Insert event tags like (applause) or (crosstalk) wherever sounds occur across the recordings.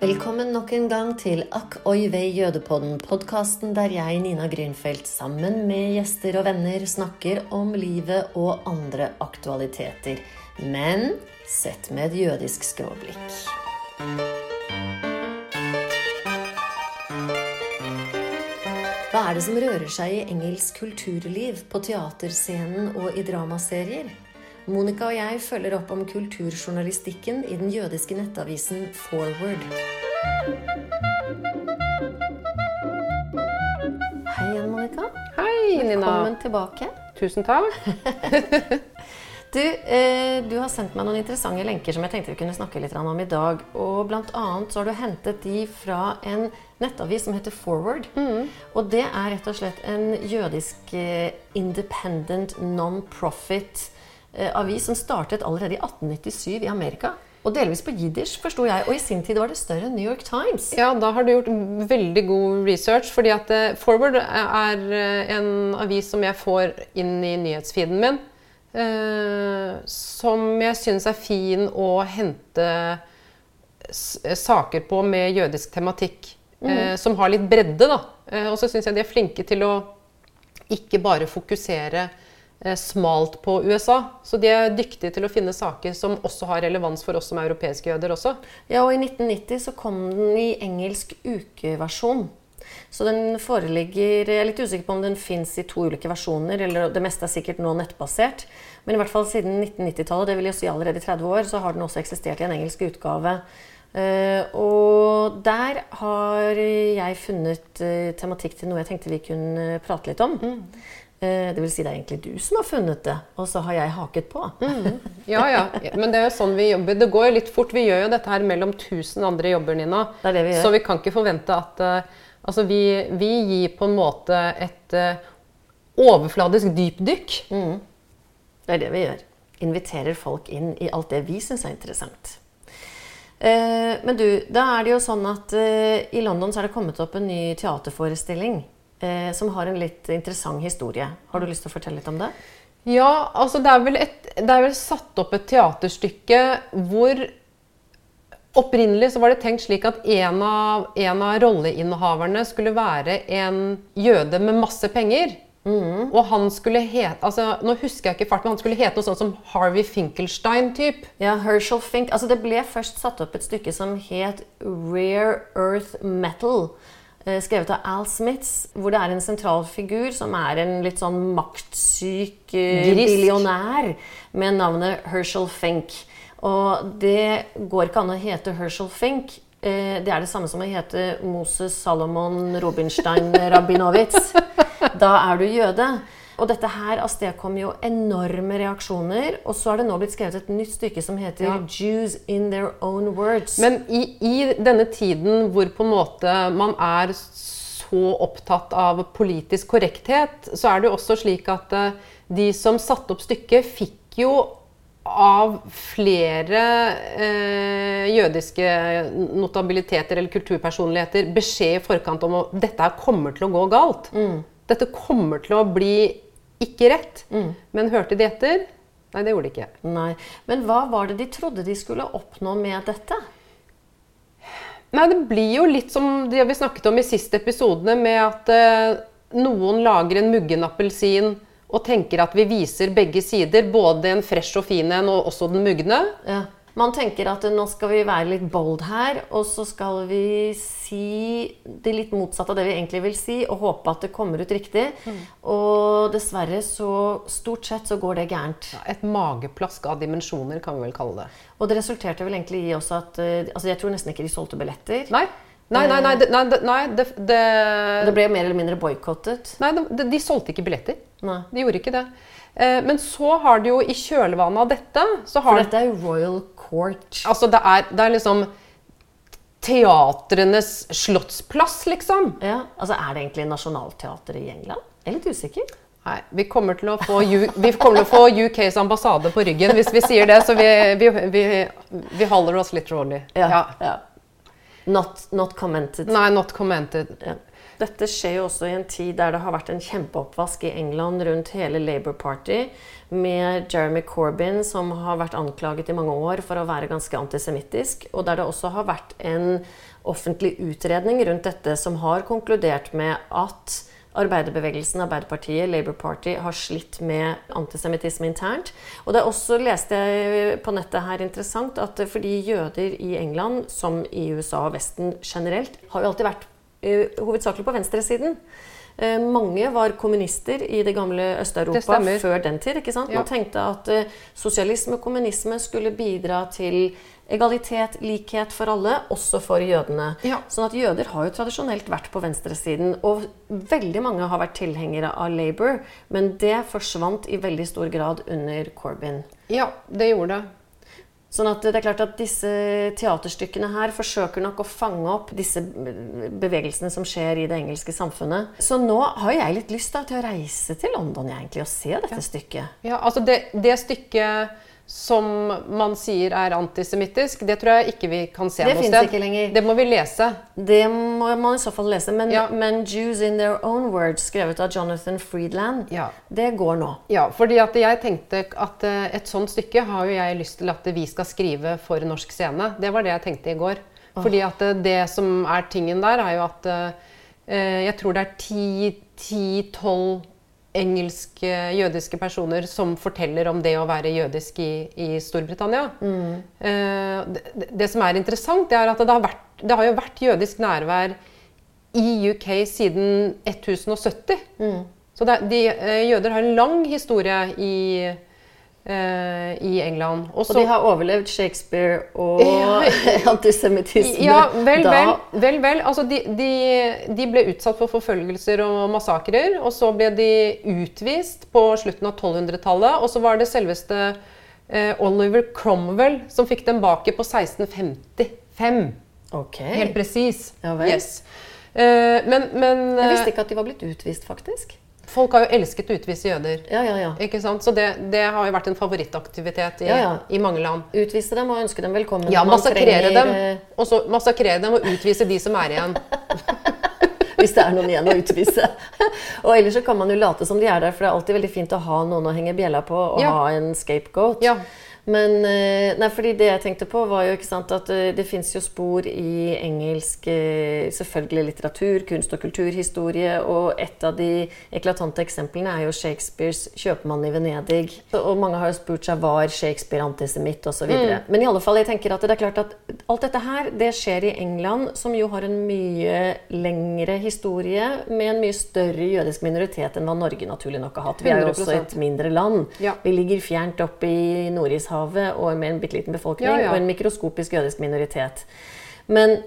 Velkommen nok en gang til Akk oi vei jødepodden, podkasten der jeg, Nina Grünfeldt, sammen med gjester og venner snakker om livet og andre aktualiteter. Men sett med et jødisk skråblikk. Hva er det som rører seg i engelsk kulturliv, på teaterscenen og i dramaserier? Monica og jeg følger opp om kulturjournalistikken i den jødiske nettavisen Forward. Hei igjen, Monica. Hei, Nina. Velkommen tilbake. Tusen takk. (laughs) Du, eh, du har sendt meg noen interessante lenker som jeg tenkte vi kunne snakke litt om i dag. Og blant annet så har du hentet de fra en nettavis som heter Forward. Og det er rett og slett en jødisk eh, independent non-profit avis som startet allerede i 1897 i Amerika. Og delvis på jiddisch, forsto jeg. Og i sin tid var det større enn New York Times. Ja, da har du gjort veldig god research. fordi at eh, Forward er eh, en avis som jeg får inn i nyhetsfeeden min. eh, som jeg syns er fin å hente saker på med jødisk tematikk. eh, som har litt bredde, da. Eh, og så syns jeg de er flinke til å ikke bare fokusere eh, smalt på USA. Så de er dyktige til å finne saker som også har relevans for oss som europeiske jøder også. Ja, og i 1990 så kom den i engelsk ukeversjon. Så den foreligger Jeg er litt usikker på om den fins i to ulike versjoner, eller det meste er sikkert nå nettbasert. Men i hvert fall siden 1990-tallet, det vil jo si allerede i 30 år, så har den også eksistert i en engelsk utgave. Eh, og der har jeg funnet eh, tematikk til noe jeg tenkte vi kunne prate litt om. Eh, det vil si det er egentlig du som har funnet det, og så har jeg haket på. Ja, ja. Men det er jo sånn vi jobber. Det går jo litt fort. Vi gjør jo dette her mellom 1000 andre jobber, Nina. Det er det vi gjør. Så vi kan ikke forvente at uh, Altså, vi, vi gir på en måte et uh, overfladisk dypdykk. Det er det vi gjør. Inviterer folk inn i alt det vi syns er interessant. Uh, men du, da er det jo sånn at eh, i London så er det kommet opp en ny teaterforestilling eh, som har en litt interessant historie. Har du lyst til å fortelle litt om det? Ja, altså det er, vel et, det er vel satt opp et teaterstykke hvor Opprinnelig så var det tenkt slik at en av, en av rolleinnehaverne skulle være en jøde med masse penger. Og han skulle hete altså, Nå husker jeg ikke fart, men han skulle hete noe sånt som Harvey Finkelstein-typ. Ja, Herschel Fink. Altså det ble først satt opp et stykke som het Rare Earth Metal. Eh, Skrevet av Al Smiths, hvor det er en sentral figur som er en litt sånn maktsyk eh, billionær med navnet Herschel Fink. Og det går ikke an å hete Herschel Fink. Eh, Det er det samme som å hete Moses Salomon Robinstein Rabinowitz. (laughs) Da er du jøde. Og dette her avstedkom jo enorme reaksjoner. Og så er det nå blitt skrevet et nytt stykke som heter Ja. 'Jews in their own words'. Men i, i denne tiden hvor på en måte man er så opptatt av politisk korrekthet, så er det jo også slik at eh, de som satte opp stykket, fikk jo av flere eh, jødiske notabiliteter eller kulturpersonligheter beskjed i forkant om at dette her kommer til å gå galt. Dette kommer til å bli ikke rett. Men hørte de etter? Nei, det gjorde de ikke. Nei. Men hva var det de trodde de skulle oppnå med dette? Nei, det blir jo litt som det vi snakket om i siste episodene, med at eh, noen lager en muggen appelsin og tenker at vi viser begge sider, både en fresh og fin en og også den mugne. Ja. Man tenker at nå skal vi være litt bold her, og så skal vi si det litt motsatte av det vi egentlig vil si, og håpe at det kommer ut riktig. Og dessverre så stort sett så går det gærent. Et mageplask av dimensjoner, kan vi vel kalle det. Og det resulterte vel egentlig i også at eh, Altså jeg tror nesten ikke de solgte billetter. Nei, nei, nei, nei, nei, det, nei det, det, Det ble mer eller mindre boikottet. nei de, de solgte ikke billetter. Nei. De gjorde ikke det. Eh, Men så har det jo i kjølvannet av dette så For dette er jo Royal Court. Altså, det er, det er liksom teatrenes slottsplass, liksom. Ja, altså Er det egentlig nasjonalteatret i England? Jeg er litt usikker. Nei, vi kommer til å få, vi kommer til å få UKs ambassade på ryggen hvis vi sier det, så vi, vi, vi, vi holder oss litt rolig. Ja. Not, not commented. Nei, not commented. Ja. Dette skjer jo også i en tid der det har vært en kjempeoppvask i England rundt hele Labour Party, med Jeremy Corbyn, som har vært anklaget i mange år for å være ganske antisemittisk, og der det også har vært en offentlig utredning rundt dette som har konkludert med at arbeiderbevegelsen, Arbeiderpartiet, Labour Party, har slitt med antisemittisme internt. Og det er også, leste jeg på nettet her, interessant at fordi jøder i England, som i USA og Vesten generelt, har jo alltid vært hovedsakelig på venstresiden. Uh, mange var kommunister i det gamle Øst-Europa før den tid. ikke sant? Man ja. tenkte at uh, sosialisme og kommunisme skulle bidra til egalitet, likhet for alle, også for jødene. Ja. Sånn at jøder har jo tradisjonelt vært på venstresiden. Og veldig mange har vært tilhengere av Labour, men det forsvant i veldig stor grad under Corbyn. Ja, det gjorde det. Sånn at det er klart at disse teaterstykkene her forsøker nok å fange opp disse bevegelsene som skjer i det engelske samfunnet. Så nå har jeg litt lyst da, til å reise til London egentlig, og se dette ja. stykket. Ja, altså det, det stykket som man sier er antisemittisk, det tror jeg ikke vi kan se det noe sted. Ikke lenger. Det må vi lese. Det må man i så fall lese. Men, ja. men 'Jews in Their Own Words', skrevet av Jonathan Friedland, ja. det går nå. Ja, fordi at jeg tenkte at eh, et sånt stykke har jo jeg lyst til at vi skal skrive for norsk scene. Det var det jeg tenkte i går. Oh. Fordi at det, eh, som er tingen der, er jo at eh, jeg tror det er ti-tolv engelske jødiske personer som forteller om det å være jødisk i, i Storbritannia. Mm. Eh, det, det, som er interessant, er at det har, vært, det har, jo vært jødisk nærvær i UK siden 1070. Mm. Så det, de, eh, jøder har en lang historie i Uh, i England. Også, og de har overlevd Shakespeare og (laughs) (laughs) antisemittisme ja, vel. Vel, vel, vel. Altså, de, de, de, ble utsatt for forfølgelser og massakrer. Og så ble de utvist på slutten av 1200-tallet. Og så var det selveste uh, Oliver Cromwell som fikk dem baki på 1655. Okay. Helt presis. Ja, yes. uh, men, men Jeg visste ikke at de var blitt utvist, faktisk. Folk har jo elsket å utvise jøder. Ja, ja, ja. Ikke sant? Så det, det, har jo vært en favorittaktivitet i, i, mange land. Utvise dem og ønske dem velkommen. Ja, massakrere dem. Eh, og så massakrere dem og utvise de som er igjen. (laughs) Hvis det er noen igjen å utvise. (laughs) og ellers så kan man jo late som de er der, for det er alltid veldig fint å ha noen å henge bjella på og ha en scapegoat. Ja. Men eh, nei, fordi det jeg tenkte på, var jo ikke sant, at det, eh, fins jo spor i engelsk eh, selvfølgelig litteratur, kunst- og kulturhistorie. Og et av de eklatante eksemplene er jo Shakespeares 'Kjøpmann i Venedig'. Og mange har jo spurt seg var Shakespeare antisemitt osv. Mm. Men i alle fall, jeg tenker at det er klart at alt dette her det skjer i England, som jo har en mye lengre historie med en mye større jødisk minoritet enn hva Norge naturlig nok har hatt. Vi er jo også et mindre land. Ja. Vi ligger fjernt oppe i Nord-Ishavet Middelhavet og med en bitte liten befolkning ja, ja. og en mikroskopisk jødisk minoritet. Men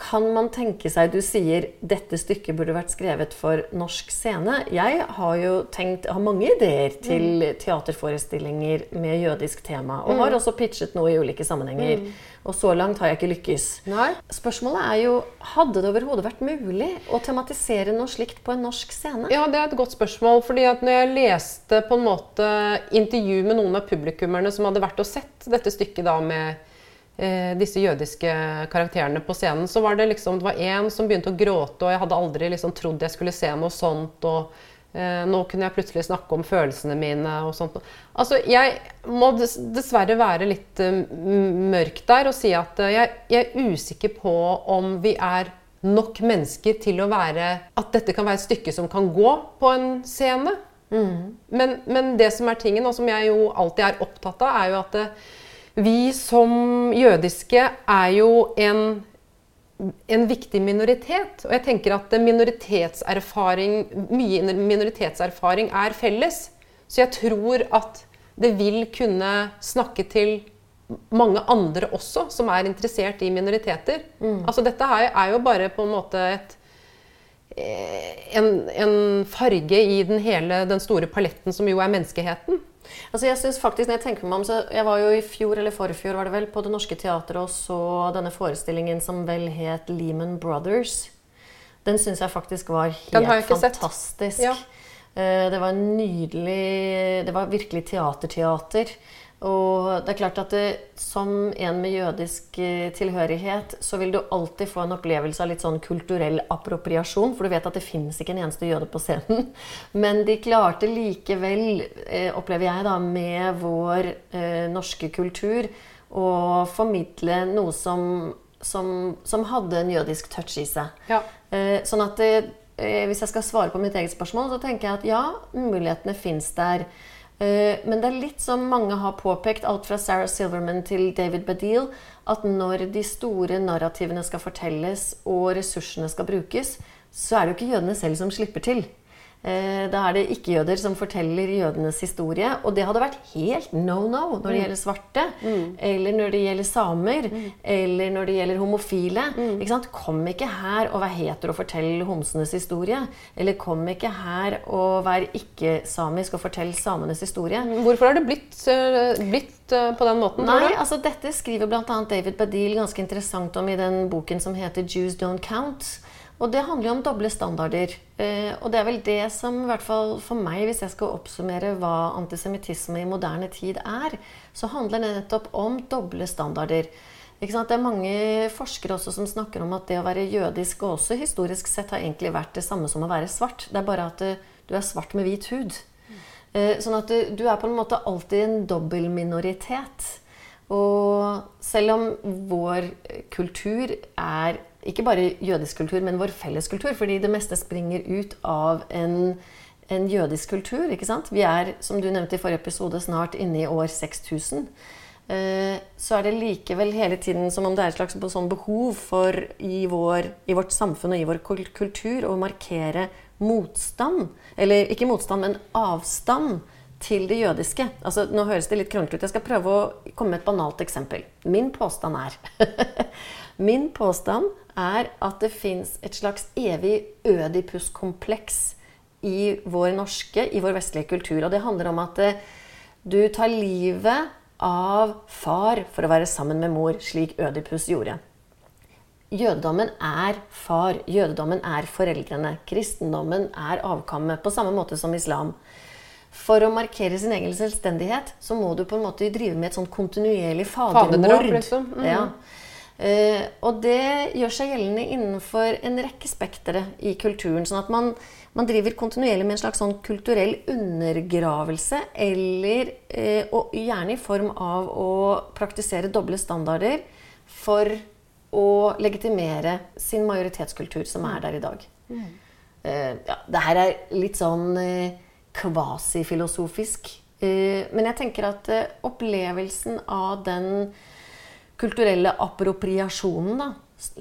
kan man tenke seg Du sier dette stykket burde vært skrevet for norsk scene. Jeg har jo tenkt, har mange ideer til mm. teaterforestillinger med jødisk tema. Og mm. har også pitchet noe i ulike sammenhenger. Mm. Og så langt har jeg ikke lykkes. Nei. Spørsmålet er jo hadde det overhodet vært mulig å tematisere noe slikt på en norsk scene? Ja, det er et godt spørsmål. fordi at når jeg leste på en måte intervju med noen av publikummerne som hadde vært og sett dette stykket da med disse jødiske karakterene på scenen, så var det liksom Det var én som begynte å gråte, og jeg hadde aldri liksom trodd jeg skulle se noe sånt. og eh, Nå kunne jeg plutselig snakke om følelsene mine og sånt. Altså, jeg må dessverre være litt uh, mørk der og si at uh, jeg, jeg, er usikker på om vi er nok mennesker til å være At dette kan være et stykke som kan gå på en scene. Mm. Men, men, det som er tingen, og som jeg jo alltid er opptatt av, er jo at uh, vi som jødiske er jo en, en viktig minoritet. Og jeg tenker at minoritetserfaring, mye minoritetserfaring er felles. Så jeg tror at det vil kunne snakke til mange andre også som er interessert i minoriteter. Mm. Altså Dette er, er, jo bare på en måte et, eh, en, en farge i den hele den store paletten som jo er menneskeheten. Altså jeg synes faktisk, når Jeg tenker meg om, så jeg var jo i fjor eller forfjor var det vel, på Det Norske Teatret og så denne forestillingen som vel het Lehman Brothers. Den syns jeg faktisk var helt fantastisk. Ja. Eh, det var nydelig Det var virkelig teaterteater. Og det er klart at det, som en med jødisk eh, tilhørighet, så vil du alltid få en opplevelse av litt sånn kulturell appropriasjon, for du vet at det finnes ikke en eneste jøde på scenen. (laughs) Men de klarte likevel, eh, opplever jeg da, med vår eh, norske kultur, å formidle noe som, som, som, hadde en jødisk touch i seg. Ja. Eh, sånn at eh, hvis jeg skal svare på mitt eget spørsmål, så tenker jeg at ja, mulighetene fins der. Eh, men det er litt som mange har påpekt, alt fra Sarah Silverman til David Badil, at når de store narrativene skal fortelles og ressursene skal brukes, så er det jo ikke jødene selv som slipper til. Eh, da er det ikke-jøder som forteller jødenes historie. Og det hadde vært helt no no når det mm. gjelder svarte, mm. eller når det gjelder samer, mm. eller når det gjelder homofile. Mm. Ikke kom ikke her og vær heter og fortell homsenes historie. Eller kom ikke her og vær ikke-samisk og fortell samenes historie. Mm. Hvorfor har det blitt, eh, blitt eh, på den måten? Nei, altså Dette skriver bl.a. David Badil ganske interessant om i den boken som heter 'Jews Don't Count'. Og det handler jo om doble standarder. Eh, og det er vel det som, i hvert fall for meg, hvis jeg skal oppsummere hva antisemittisme i moderne tid er, så handler det nettopp om doble standarder. Det er mange forskere også som snakker om at det å være jødisk og også historisk sett har egentlig vært det samme som å være svart. Det er bare at eh, du er svart med hvit hud. Eh, sånn at du, er på en måte alltid en dobbel minoritet. Og selv om vår kultur er ikke bare jødisk kultur, men vår felles kultur. Fordi det meste springer ut av en, en jødisk kultur. ikke sant? Vi er, som du nevnte i forrige episode, snart inne i år 6000. Eh, så er det likevel hele tiden som om det er et slags sånn behov for i, vår, i vårt samfunn og i vår kultur å markere motstand. Eller ikke motstand, men avstand til det jødiske. Altså, nå høres det litt kronglete ut. Jeg skal prøve å komme med et banalt eksempel. Min påstand er Min påstand er at det fins et slags evig ødipuskompleks i vår norske, i vår vestlige kultur. Og det handler om at eh, du tar livet av far for å være sammen med mor, slik Ødipus gjorde. Jødedommen er far. Jødedommen er foreldrene. Kristendommen er avkammet, på samme måte som islam. For å markere sin egen selvstendighet så må du på en måte drive med et sånn kontinuerlig fadermord. Liksom. Mm. Ja. Uh, og det gjør seg gjeldende innenfor en rekke spektere i kulturen. sånn at man, man, driver kontinuerlig med en slags sånn kulturell undergravelse, eller uh, og gjerne i form av å praktisere doble standarder for å legitimere sin majoritetskultur, som er der i dag. Mm. Uh, ja, det her er litt sånn kvasifilosofisk. men jeg tenker at opplevelsen av den kulturelle appropriasjonen, da,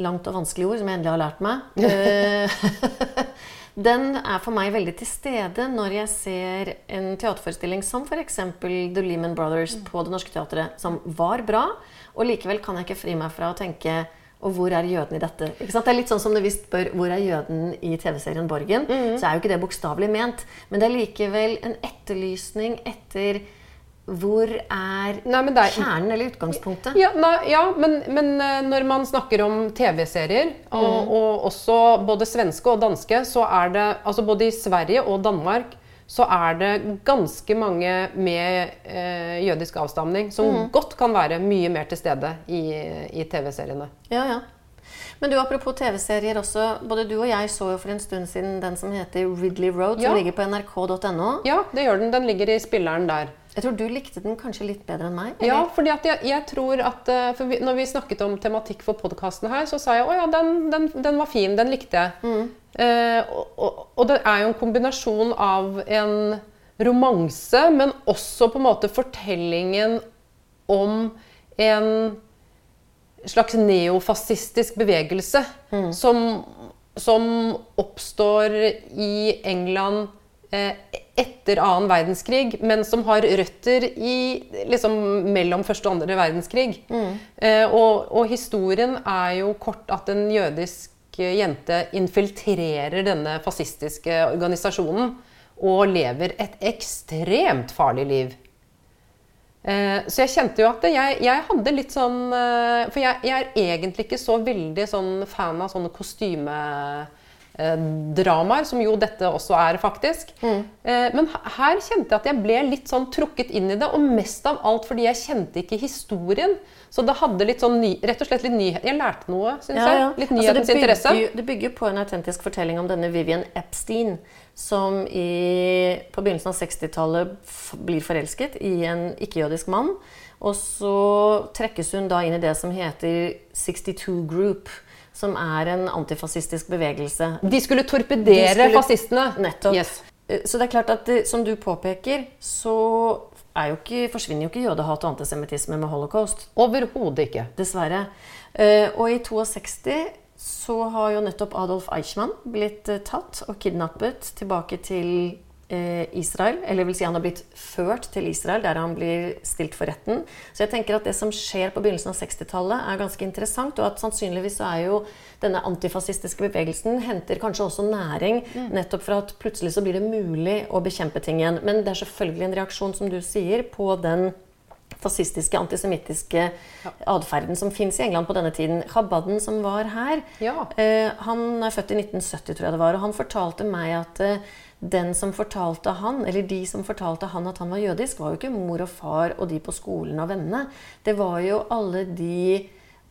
langt og vanskelig ord, som jeg endelig har lært meg, (laughs) eh, (laughs) den er for meg veldig til stede når jeg ser en teaterforestilling som f.eks. The Lehman Brothers mm. på Det Norske Teatret, som var bra, og likevel kan jeg ikke fri meg fra å tenke og hvor er jøden i dette? Det er litt sånn som du visst spør hvor er jøden i TV-serien Borgen. Mm. Så er jo ikke det bokstavelig ment. Men det er likevel en etterlysning etter hvor er, nei, er kjernen eller utgangspunktet? Ja, nei, ja men, men, eh, når man snakker om TV-serier, og, mm. og, også både svenske og danske, så er det altså Både i Sverige og Danmark så er det ganske mange med eh, jødisk avstamning som mm. godt kan være mye mer til stede i, i TV-seriene. Ja, ja. Men du, apropos TV-serier også. Både du og jeg så jo for en stund siden den som heter Ridley Road, som ligger på nrk.no. Ja, det gjør den. Den ligger i spilleren der. Jeg tror du likte den kanskje litt bedre enn meg? Eller? Ja, fordi jeg, jeg, tror at eh, for vi, Når vi snakket om tematikk for podkasten her, så sa jeg å ja, den, den, den, var fin. Den likte jeg. Mm. Eh, og, og, og, det er jo en kombinasjon av en romanse, men også på en måte fortellingen om en slags neofascistisk bevegelse mm. som, som oppstår i England Eh, etter annen verdenskrig, men som har røtter i liksom mellom første og andre verdenskrig. Mm. Eh, og, og, historien er jo kort at en jødisk jente infiltrerer denne fascistiske organisasjonen og lever et ekstremt farlig liv. Eh, så jeg kjente jo at jeg, jeg hadde litt sånn For jeg, jeg, er egentlig ikke så veldig sånn fan av sånne kostyme eh, dramaer, som jo dette også er, faktisk. Mm. Eh, men her kjente jeg at jeg ble litt sånn trukket inn i det, og mest av alt fordi jeg kjente ikke historien. Så det hadde litt sånn ny, rett og slett litt nyhet. Jeg lærte noe, syns jeg. Litt Altså, nyhetens det, interesse. bygger, det bygger på en autentisk fortelling om denne Vivian Epstein, som i, på begynnelsen av 60-tallet blir forelsket i en ikke-jødisk mann. Og så trekkes hun da inn i det som heter 62 Group, som er en antifascistisk bevegelse. De skulle torpedere De skulle- fascistene. Nettopp. Yes. Eh, Så det er klart at som du påpeker, så jo ikke, forsvinner jo ikke jødehat og antisemittisme med holocaust. Overhodet ikke. Dessverre. Eh, og i 62 så har jo nettopp Adolf Eichmann blitt eh, tatt og kidnappet tilbake til eh, Israel. Eller vil si han har blitt ført til Israel, der han blir stilt for retten. Så jeg tenker at det som skjer på begynnelsen av 60-tallet, er ganske interessant. Og at sannsynligvis så er jo denne antifascistiske bevegelsen henter kanskje også næring nettopp for at plutselig så blir det mulig å bekjempe ting igjen. Men det er selvfølgelig en reaksjon, som du sier, på den fascistiske, antisemittiske atferden som fins i England på denne tiden. Khabaden som var her, Ja. eh, han er født i 1970, tror jeg det var, og han fortalte meg at eh, den som fortalte han, eller de som fortalte han at han var jødisk, var jo ikke mor og far og de på skolen og vennene. Det var jo alle de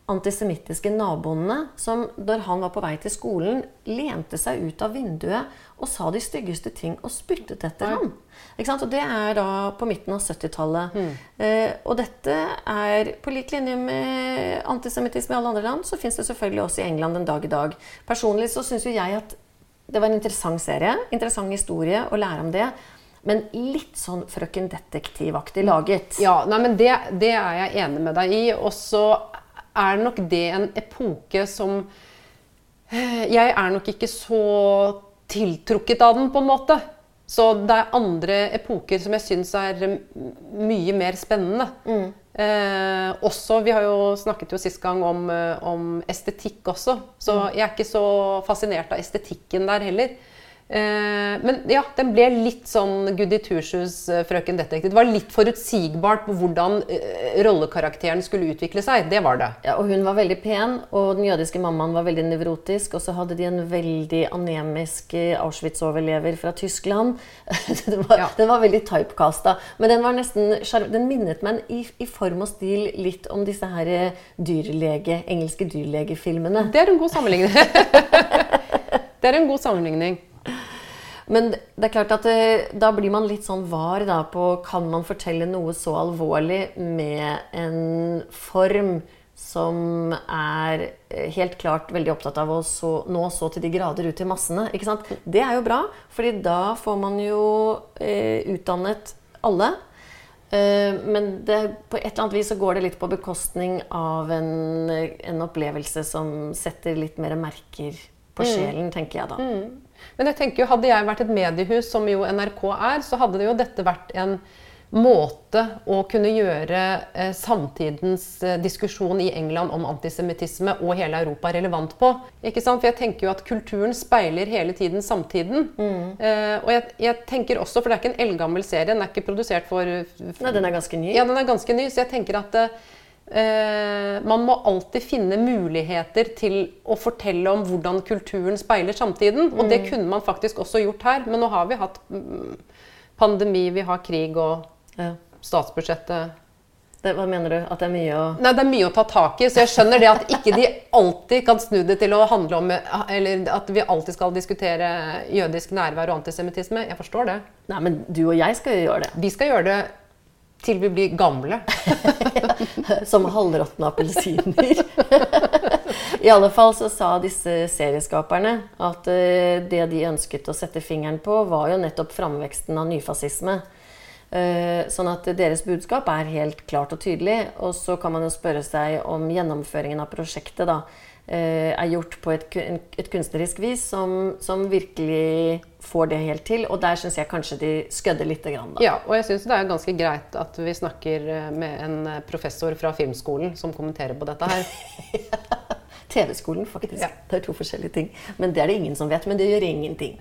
antisemittiske naboene som når han var på vei til skolen, lente seg ut av vinduet og sa de styggeste ting og spyttet etter ham. Ikke sant? Og det er da på midten av 70-tallet. Eh, og dette er på lik linje med antisemittisme i alle andre land, så fins det selvfølgelig også i England en dag i dag. Personlig så syns jo jeg at det var en interessant serie, interessant historie å lære om det. Men litt sånn Frøken Detektiv-aktig laget. Ja, nei, men det, det er jeg enig med deg i. Og så er nok det en epoke som eh, Jeg er nok ikke så tiltrukket av den, på en måte. Så det er andre epoker som jeg syns er mm, mye mer spennende. Eh, også, Vi har jo snakket jo sist gang om, eh, om estetikk også, så jeg er ikke så fascinert av estetikken der heller. Eh, men ja, den ble litt sånn Goody Tushus, eh, Frøken Detektiv. Det var litt forutsigbart på hvordan eh, rollekarakteren skulle utvikle seg. Det var det. Ja, og hun var veldig pen, og den jødiske mammaen var veldig nevrotisk. Og så hadde de en veldig anemisk Auschwitz-overlever fra Tyskland. (laughs) den, var, Ja. den var veldig typecasta. Men den var nesten Den minnet meg i, i form og stil litt om disse her dyrlege, engelske dyrlegefilmene. Det er en god sammenligning. (laughs) det er en god sammenligning. Men det er klart at eh, da blir man litt sånn var da på Kan man fortelle noe så alvorlig med en form som er eh, helt klart veldig opptatt av å så, nå så til de grader ut til massene. ikke sant? Det er jo bra, fordi da får man jo eh, utdannet alle. Eh, men det, på et eller annet vis så går det litt på bekostning av en, en opplevelse som setter litt mer merker på sjelen, tenker jeg da. Men jeg tenker jo, hadde jeg vært et mediehus, som jo NRK er, så hadde det jo dette vært en måte å kunne gjøre eh, samtidens eh, diskusjon i England om antisemittisme og hele Europa relevant på. Ikke sant? For jeg tenker jo at kulturen speiler hele tiden samtiden. Eh, og jeg, jeg tenker også, for det er ikke en eldgammel serie, den er ikke produsert for Nei, den er ganske ny. ja, den er ganske ny, så jeg tenker at eh, man må alltid finne muligheter til å fortelle om hvordan kulturen speiler samtiden. Og det kunne man faktisk også gjort her. Men nå har vi hatt mm, pandemi, vi har krig og Ja. statsbudsjettet Det, hva mener du? At det er mye å Nei, det er mye å ta tak i, så jeg skjønner det at ikke de alltid kan snu det til å handle om Eller at vi alltid skal diskutere jødisk nærvær og antisemittisme. Jeg forstår det. Nei, men du og jeg skal jo gjøre det. Vi skal gjøre det til vi blir gamle. (laughs) Som halvråtne appelsiner. (laughs) I alle fall så sa disse serieskaperne at eh, det de ønsket å sette fingeren på, var jo nettopp framveksten av nyfascisme. Eh, sånn at deres budskap er helt klart og tydelig. Og så kan man jo spørre seg om gjennomføringen av prosjektet da, er gjort på et, et kunstnerisk vis som, som virkelig får det helt til. Og der syns jeg kanskje de skødder litt. grann, da. Ja, og jeg syns det er ganske greit at vi snakker eh, med en eh, professor fra filmskolen som kommenterer på dette her. (laughs) TV-skolen, faktisk. Ja. Det er to forskjellige ting. Men det er det ingen som vet. Men det gjør ingenting.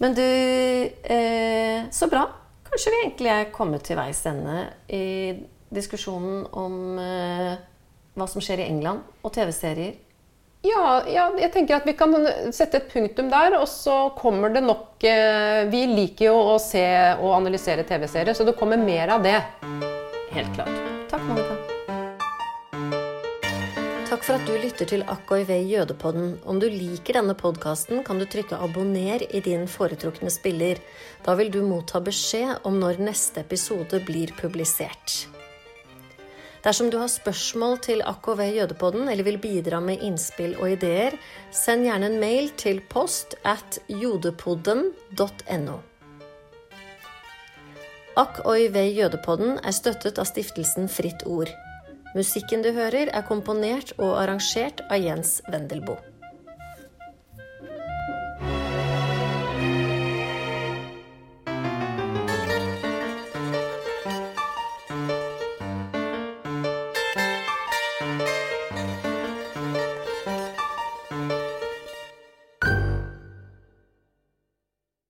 Men du eh, Så bra. Kanskje vi egentlig er kommet til veis ende i diskusjonen om eh, hva som skjer i England, og TV-serier. Ja, ja, jeg tenker at vi kan sette et punktum der, og så kommer det nok eh, Vi liker jo å se og analysere TV-serier, så det kommer mer av det. Helt klart. Takk, Monica. Takk for at du lytter til AKIV Jødepodden. Om du liker denne podkasten, kan du trykke 'abonner' i din foretrukne spiller. Da vil du motta beskjed om når neste episode blir publisert. Dersom du har spørsmål til AKV Jødepodden eller vil bidra med innspill og ideer, send gjerne en mail til post at jodepodden.no. Akk oi vei Jødepodden er støttet av stiftelsen Fritt Ord. Musikken du hører, er komponert og arrangert av Jens Wendelboe.